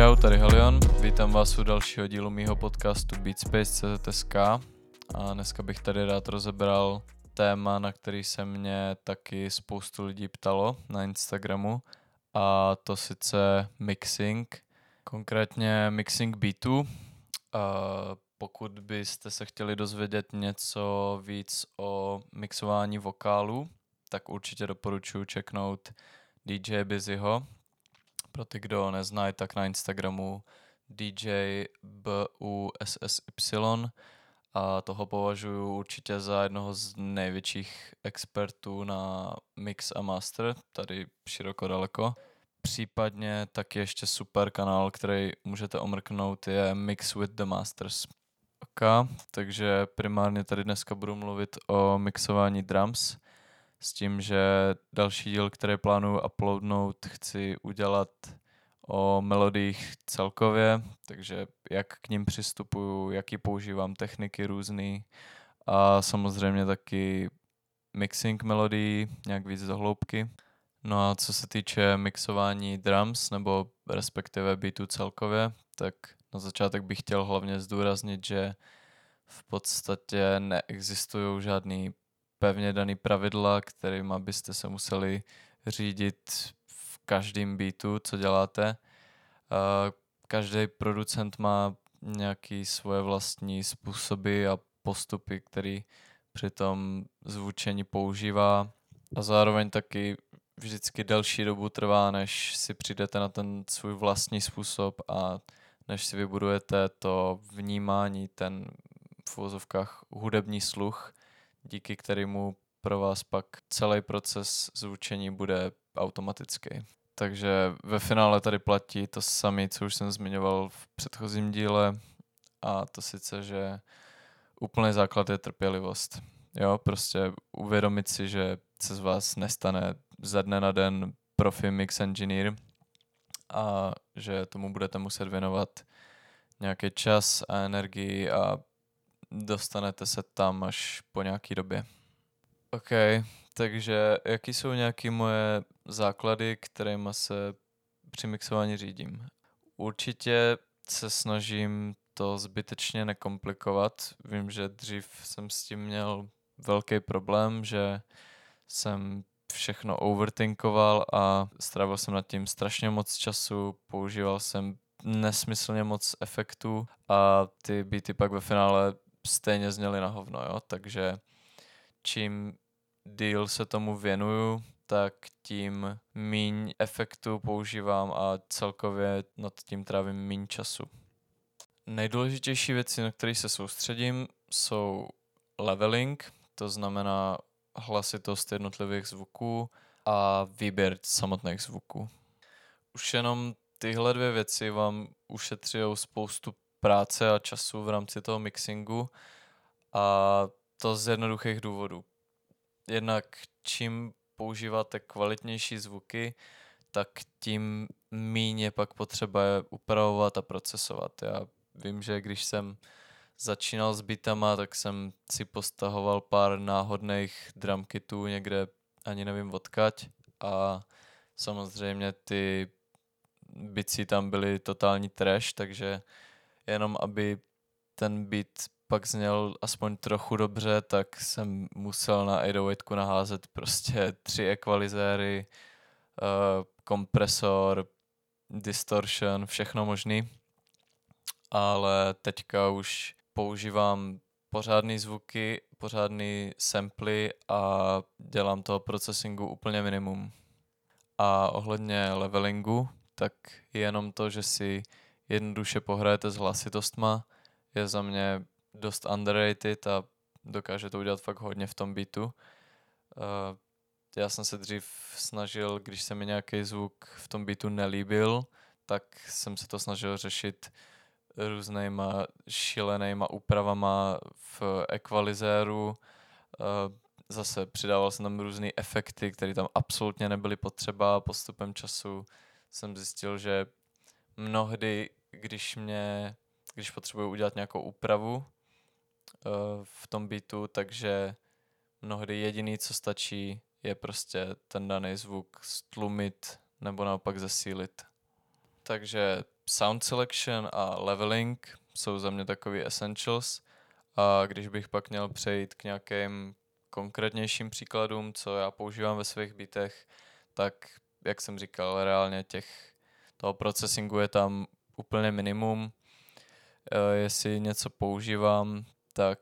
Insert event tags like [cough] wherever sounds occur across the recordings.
Čau, tady Helion, vítám vás u dalšího dílu mýho podcastu Beatspace.cz.sk a dneska bych tady rád rozebral téma, na který se mě taky spoustu lidí ptalo na Instagramu a to sice mixing, konkrétně mixing beatu. A pokud byste se chtěli dozvědět něco víc o mixování vokálu, tak určitě doporučuji čeknout DJ Busyho. Pro ty, kdo neznají, tak na Instagramu DJ BUSSY a toho považuji určitě za jednoho z největších expertů na mix a master, tady široko daleko. Případně taky ještě super kanál, který můžete omrknout, je Mix with the Masters. Ok, takže primárně tady dneska budu mluvit o mixování drums s tím, že další díl, který plánuju uploadnout, chci udělat o melodiích celkově, takže jak k ním přistupuju, jaký používám techniky různý a samozřejmě taky mixing melodií, nějak víc do hloubky. No a co se týče mixování drums, nebo respektive beatu celkově, tak na začátek bych chtěl hlavně zdůraznit, že v podstatě neexistují žádný pevně daný pravidla, kterými byste se museli řídit v každém beatu, co děláte. Každý producent má nějaký svoje vlastní způsoby a postupy, který při tom zvučení používá a zároveň taky vždycky delší dobu trvá, než si přijdete na ten svůj vlastní způsob a než si vybudujete to vnímání, ten v uvozovkách hudební sluch, díky kterému pro vás pak celý proces zvučení bude automatický. Takže ve finále tady platí to samé, co už jsem zmiňoval v předchozím díle a to sice, že úplný základ je trpělivost. Jo, prostě uvědomit si, že se z vás nestane ze dne na den profi mix engineer a že tomu budete muset věnovat nějaký čas a energii a dostanete se tam až po nějaký době. OK, takže jaký jsou nějaké moje základy, kterými se při mixování řídím? Určitě se snažím to zbytečně nekomplikovat. Vím, že dřív jsem s tím měl velký problém, že jsem všechno overthinkoval a strávil jsem nad tím strašně moc času, používal jsem nesmyslně moc efektů a ty beaty pak ve finále stejně zněly na hovno, jo? takže čím díl se tomu věnuju, tak tím míň efektu používám a celkově nad tím trávím míň času. Nejdůležitější věci, na které se soustředím, jsou leveling, to znamená hlasitost jednotlivých zvuků a výběr samotných zvuků. Už jenom tyhle dvě věci vám ušetří spoustu práce a času v rámci toho mixingu a to z jednoduchých důvodů. Jednak čím používáte kvalitnější zvuky, tak tím míně pak potřeba je upravovat a procesovat. Já vím, že když jsem začínal s bitama, tak jsem si postahoval pár náhodných drum kitů někde, ani nevím odkaď a samozřejmě ty bici tam byly totální trash, takže jenom aby ten beat pak zněl aspoň trochu dobře, tak jsem musel na 808 naházet prostě tři ekvalizéry, uh, kompresor, distortion, všechno možný. Ale teďka už používám pořádný zvuky, pořádný samply a dělám toho processingu úplně minimum. A ohledně levelingu, tak jenom to, že si jednoduše pohrajete s hlasitostma, je za mě dost underrated a dokáže to udělat fakt hodně v tom beatu. Uh, já jsem se dřív snažil, když se mi nějaký zvuk v tom beatu nelíbil, tak jsem se to snažil řešit různýma šilenýma úpravama v ekvalizéru. Uh, zase přidával jsem tam různé efekty, které tam absolutně nebyly potřeba. Postupem času jsem zjistil, že mnohdy, když mě, když potřebuji udělat nějakou úpravu, uh, v tom beatu, takže mnohdy jediný, co stačí, je prostě ten daný zvuk stlumit nebo naopak zesílit. Takže sound selection a leveling jsou za mě takový essentials. A když bych pak měl přejít k nějakým konkrétnějším příkladům, co já používám ve svých beatech, tak jak jsem říkal, reálně těch toho processingu je tam úplně minimum. E, jestli něco používám, tak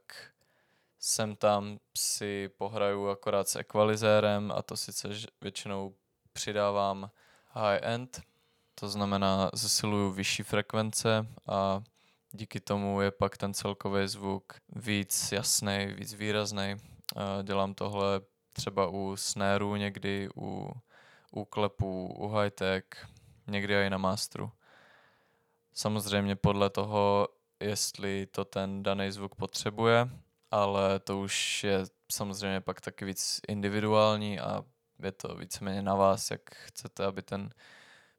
sem tam si pohraju akorát s equalizérem a to sice většinou přidávám high-end, to znamená zesiluju vyšší frekvence a díky tomu je pak ten celkový zvuk víc jasný, víc výrazný. Dělám tohle třeba u snareu někdy, u, u klepů, u high-tech, někdy i na masteru. Samozřejmě podle toho, jestli to ten daný zvuk potřebuje, ale to už je samozřejmě pak taky víc individuální a je to víceméně na vás, jak chcete, aby ten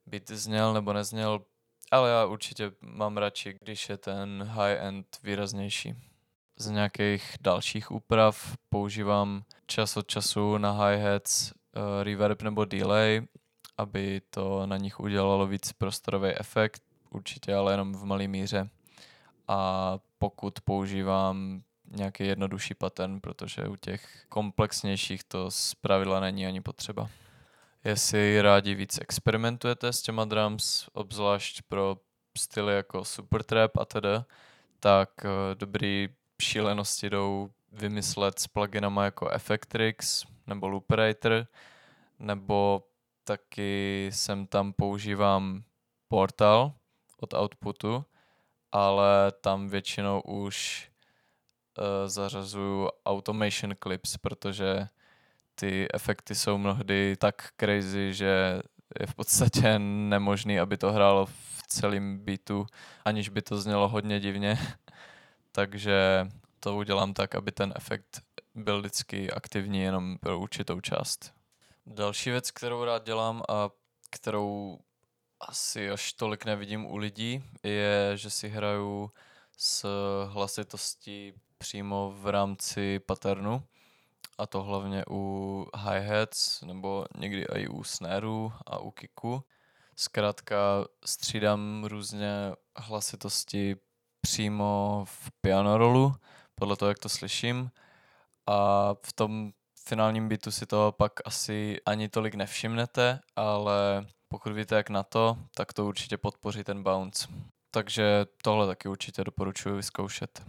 beat zněl nebo nezněl, ale já určitě mám radši, když je ten high-end výraznější. Z nějakých dalších úprav používám čas od času na hi-hats uh, reverb nebo delay, aby to na nich udělalo víc prostorový efekt, určitě ale jenom v malé míře. A pokud používám nějaký jednodušší pattern, protože u těch komplexnějších to z pravidla není ani potřeba. Jestli rádi víc experimentujete s těma drums, obzvlášť pro styly jako Supertrap a tedy, tak uh, dobrý šílenosti jdou vymyslet s pluginama jako Effectrix nebo Looperator, nebo taky sem tam používám Portal od Outputu, ale tam většinou už uh, zařazuju automation clips, protože ty efekty jsou mnohdy tak crazy, že je v podstatě nemožný, aby to hrálo v celém beatu, aniž by to znělo hodně divně. [laughs] Takže to udělám tak, aby ten efekt byl vždycky aktivní jenom pro určitou část. Další věc, kterou rád dělám a kterou asi až tolik nevidím u lidí, je, že si hraju s hlasitostí přímo v rámci patternu a to hlavně u hi-hats nebo někdy i u snareu a u kicku. Zkrátka střídám různě hlasitosti přímo v piano rolu, podle toho, jak to slyším. A v tom finálním beatu si to pak asi ani tolik nevšimnete, ale pokud víte jak na to, tak to určitě podpoří ten bounce. Takže tohle taky určitě doporučuji vyzkoušet.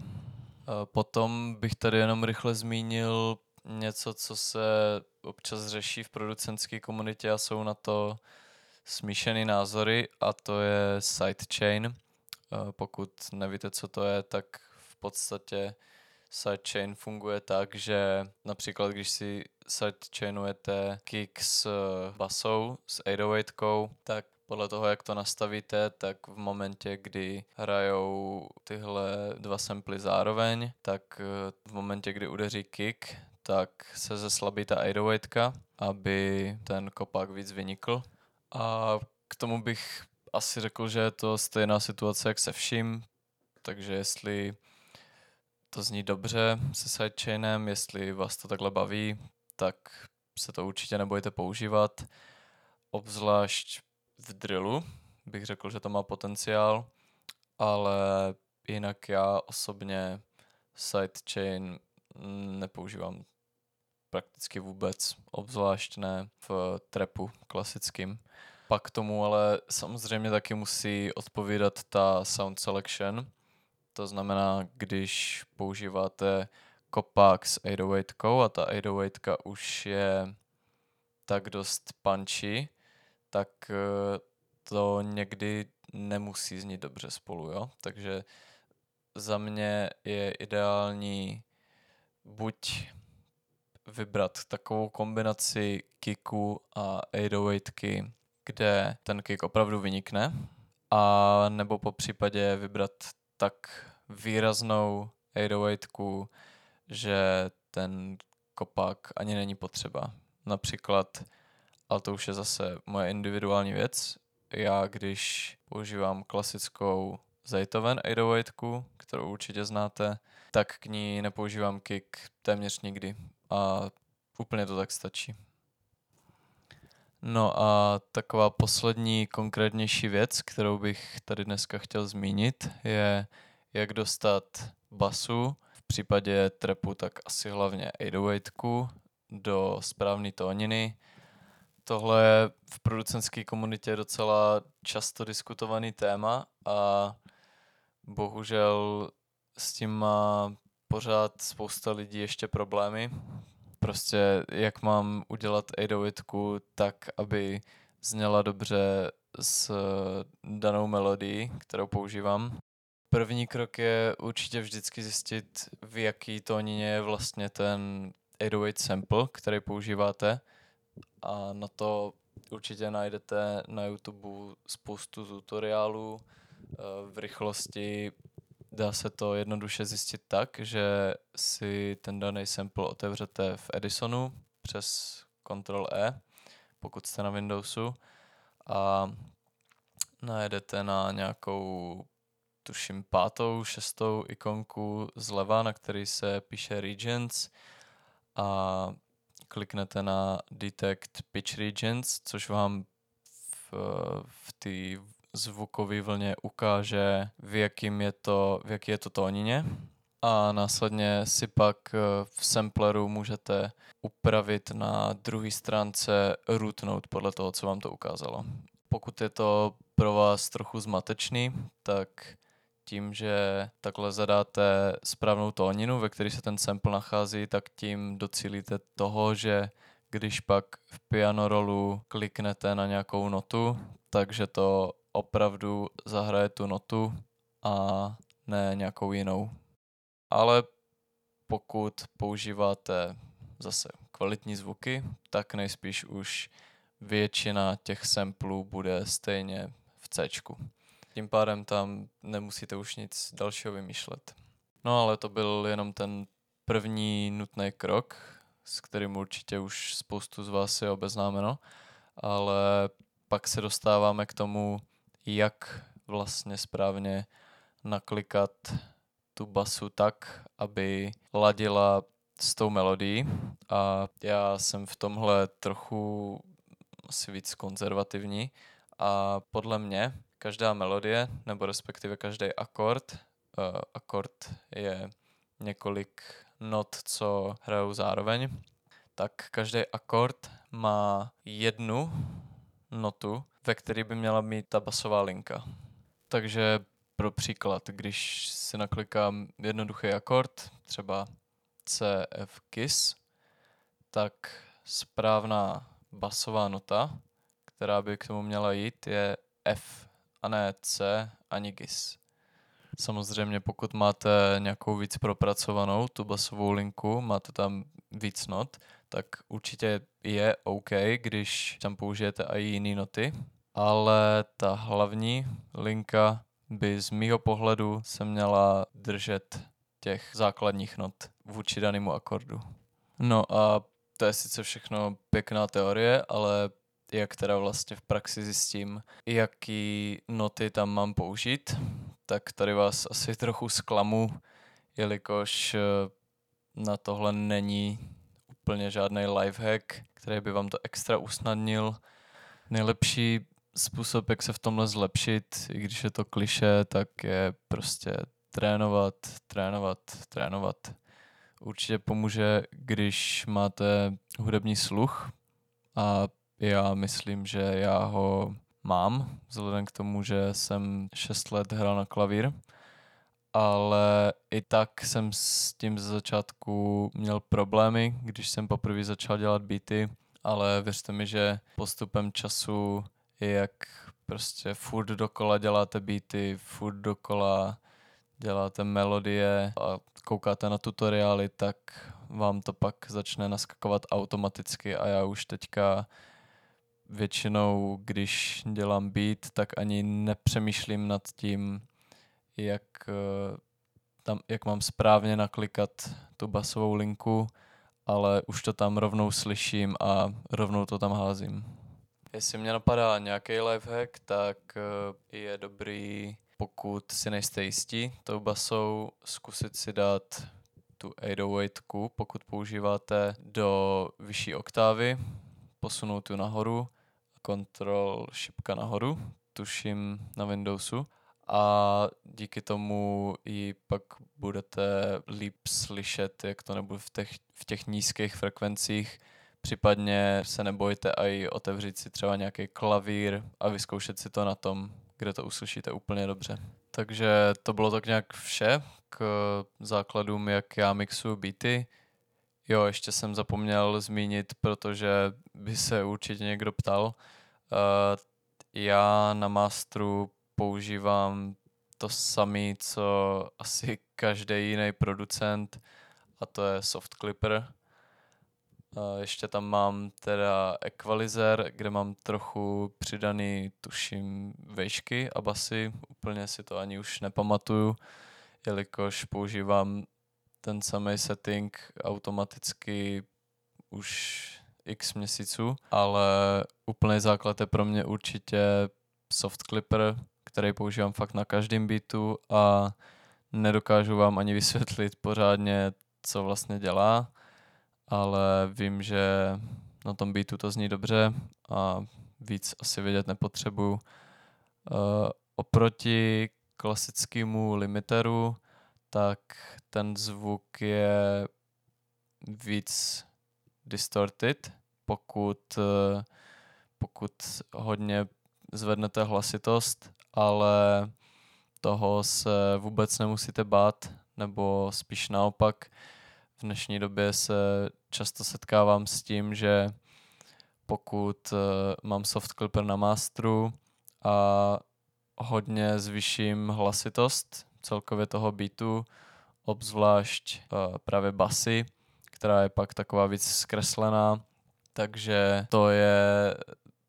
Potom bych tady jenom rychle zmínil něco, co se občas řeší v producentské komunitě a jsou na to smíšený názory a to je sidechain. Pokud nevíte, co to je, tak v podstatě sidechain funguje tak, že například když si sidechainujete kick s basou, s 808, tak podle toho, jak to nastavíte, tak v momentě, kdy hrajou tyhle dva samply zároveň, tak eh, v momentě, kdy udeří kick, tak se zeslabí ta 808, aby ten kopák víc vynikl. A k tomu bych asi řekl, že je to stejná situace jak se vším, takže jestli to zní dobře se sidechainem, jestli vás to takhle baví, tak se to určitě nebojte používat. Obzvlášť v drillu bych řekl, že to má potenciál, ale jinak já osobně sidechain nepoužívám prakticky vůbec, obzvlášť ne v trepu klasickým. Pak tomu ale samozřejmě taky musí odpovídat ta sound selection, to znamená, když používáte kopák s 808 a ta 808 už je tak dost punchy, tak eh, to někdy nemusí znít dobře spolu, jo? Takže za mě je ideální buď vybrat takovou kombinaci kicku a 808, kde ten kick opravdu vynikne, a nebo po případě vybrat tak výraznou 808, že ten kopák ani není potřeba. Například, ale to už je zase moje individuální věc, já když používám klasickou Zaytoven 808, kterou určitě znáte, tak k ní nepoužívám kick téměř nikdy a úplně to tak stačí. No a taková poslední konkrétnější věc, kterou bych tady dneska chtěl zmínit, je jak dostat basu, v případě trepu tak asi hlavně 808 do správné tóniny. Tohle je v producentské komunitě docela často diskutovaný téma a bohužel s tím má pořád spousta lidí ještě problémy. Prostě jak mám udělat 808 tak, aby zněla dobře s danou melodií, kterou používám. První krok je určitě vždycky zjistit, v jaký tónině je vlastně ten 808 sample, který používáte a na to určitě najdete na YouTube spoustu tutoriálů eh, v rychlosti. Dá se to jednoduše zjistit tak, že si ten daný sample otevřete v Edisonu přes Ctrl E, pokud jste na Windowsu a najedete na nějakou tuším pátou, šestou ikonku zleva, na který se píše Regions a kliknete na Detect Pitch Regions, což vám v, v té zvukové vlně ukáže, v, jakým je to, v jaký je to tónině. A následně si pak eh, v sampleru můžete upravit na druhé stránce root note podle toho, co vám to ukázalo. Pokud je to pro vás trochu zmatečný, tak tím, že takhle zadáte správnou tóninu, ve které se ten sample nachází, tak tím docílíte toho, že když pak v piano rolu kliknete na nějakou notu, takže to opravdu zahraje tu notu a ne nějakou jinou. Ale pokud používáte zase kvalitní zvuky, tak nejspíš už většina těch samplů bude stejně v C. Tím pádem tam nemusíte už nic dalšího vymýšlet. No ale to byl jenom ten první nutný krok, s kterým určitě už spoustu z vás je obeznámeno, ale pak se dostáváme k tomu, jak vlastně správně naklikat tu basu tak, aby ladila s tou melodií. A já jsem v tomhle trochu asi víc konzervativní. A podle mě každá melodie, nebo respektive každý akord, uh, akord je několik not, co hrajou zároveň, tak každý akord má jednu notu, ve které by měla mít ta basová linka. Takže pro příklad, když si naklikám jednoduchý akord, třeba C, F, KISS, tak správná basová nota, která by k tomu měla jít, je F a ne C ani GIS. Samozřejmě pokud máte nějakou víc propracovanou tu basovou linku, máte tam víc not, tak určitě je OK, když tam použijete i jiné noty, ale ta hlavní linka by z mýho pohledu se měla držet těch základních not vůči danému akordu. No a to je sice všechno pěkná teorie, ale jak teda vlastně v praxi zjistím, jaký noty tam mám použít, tak tady vás asi trochu zklamu, jelikož eh, na tohle není úplně žádný lifehack, který by vám to extra usnadnil. Nejlepší způsob, jak se v tomhle zlepšit, i když je to kliše, tak je prostě trénovat, trénovat, trénovat. Určitě pomůže, když máte hudební sluch a já myslím, že já ho mám, vzhledem k tomu, že jsem 6 let hrál na klavír, ale i tak jsem s tím ze začátku měl problémy, když jsem poprvé začal dělat beaty, ale věřte mi, že postupem času, jak prostě furt dokola děláte beaty, furt dokola děláte melodie a koukáte na tutoriály, tak vám to pak začne naskakovat automaticky a já už teďka většinou, když dělám beat, tak ani nepřemýšlím nad tím, jak, eh, tam, jak mám správně naklikat tu basovou linku, ale už to tam rovnou slyším a rovnou to tam házím. Jestli mě napadá nějaký lifehack, tak eh, je dobrý, pokud si nejste jistí tou basou, zkusit si dát tu 808, pokud používáte do vyšší oktávy, posunout tu nahoru kontrol šipka nahoru, tuším na Windowsu a díky tomu i pak budete líp slyšet, jak to nebude v těch, v těch nízkých frekvencích. Případně se nebojte i otevřít si třeba nějaký klavír a vyzkoušet si to na tom, kde to uslyšíte úplně dobře. Takže to bylo tak nějak vše k základům, jak já mixuju beaty. Jo, ještě jsem zapomněl zmínit, protože by se určitě někdo ptal. Uh, já na masteru používám to samé, co asi každý jiný producent, a to je Soft Clipper. Ještě tam mám teda equalizer, kde mám trochu přidaný, tuším, vejšky a basy. Úplně si to ani už nepamatuju, jelikož používám ten samý setting automaticky už x měsíců, ale úplný základ je pro mě určitě Soft Clipper, který používám fakt na každém beatu a nedokážu vám ani vysvětlit pořádně, co vlastně dělá, ale vím, že na tom beatu to zní dobře a víc asi vědět nepotřebuju. Uh, oproti klasickému limiteru, tak ten zvuk je víc distorted, pokud, uh, pokud hodně zvednete hlasitost ale toho se vůbec nemusíte bát, nebo spíš naopak. V dnešní době se často setkávám s tím, že pokud uh, mám soft clipper na masteru a hodně zvyším hlasitost celkově toho beatu, obzvlášť uh, právě basy, která je pak taková víc zkreslená, takže to je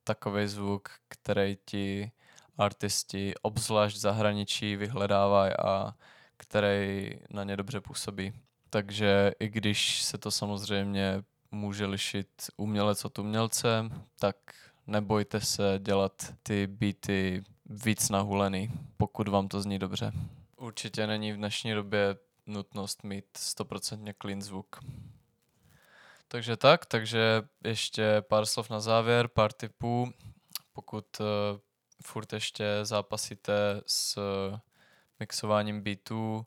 takový zvuk, který ti artisti, obzvlášť zahraničí, vyhledávají a který na ně dobře působí. Takže i když se to samozřejmě může lišit umělec od umělce, tak nebojte se dělat ty beaty víc nahulený, pokud vám to zní dobře. Určitě není v dnešní době nutnost mít 100% clean zvuk. Takže tak, takže ještě pár slov na závěr, pár tipů. Pokud eh, furt ještě zápasíte s mixováním beatů,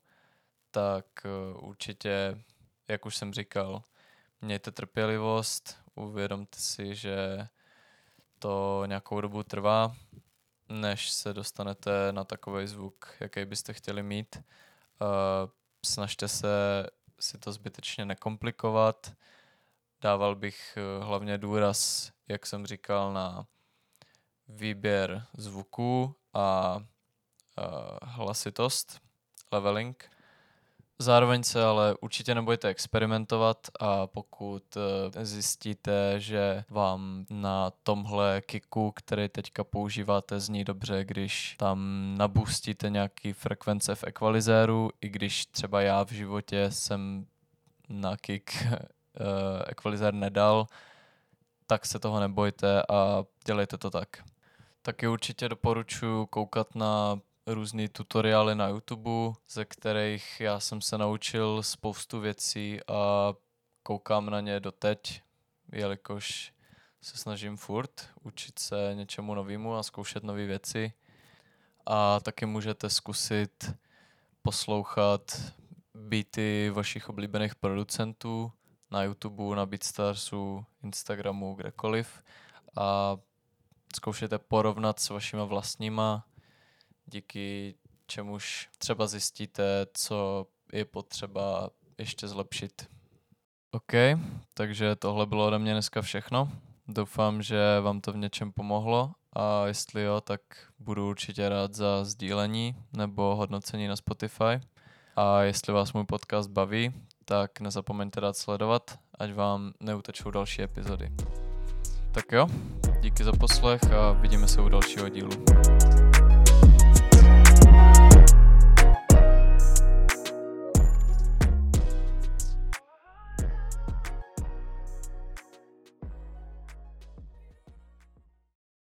tak eh, určitě, jak už jsem říkal, mějte trpělivost, uvědomte si, že to nějakou dobu trvá, než se dostanete na takový zvuk, jaký byste chtěli mít. Uh, snažte se si to zbytečně nekomplikovat. Dával bych eh, hlavně důraz, jak jsem říkal, na výběr zvuku a uh, hlasitost, leveling. Zároveň se ale určitě nebojte experimentovat a pokud uh, zjistíte, že vám na tomhle kiku, který teďka používáte, zní dobře, když tam nabustíte nějaký frekvence v equalizéru, i když třeba já v životě jsem na kick uh, equalizér nedal, tak se toho nebojte a dělejte to tak. Taky určitě doporučuji koukat na různé tutoriály na YouTube, ze kterých já jsem se naučil spoustu věcí a koukám na ně doteď, jelikož se snažím furt učit se něčemu novému a zkoušet nové věci. A taky můžete zkusit poslouchat beaty vašich oblíbených producentů na YouTube, na Beatstarsu, Instagramu, kdekoliv a zkoušejte porovnat s vašima vlastníma, díky čemuž třeba zjistíte, co je potřeba ještě zlepšit. OK, takže tohle bylo ode mě dneska všechno. Doufám, že vám to v něčem pomohlo a jestli jo, tak budu určitě rád za sdílení nebo hodnocení na Spotify. A jestli vás můj podcast baví, tak nezapomeňte dát sledovat, ať vám neutečou další epizody. Tak jo, díky za poslech a vidíme se u dalšího dílu.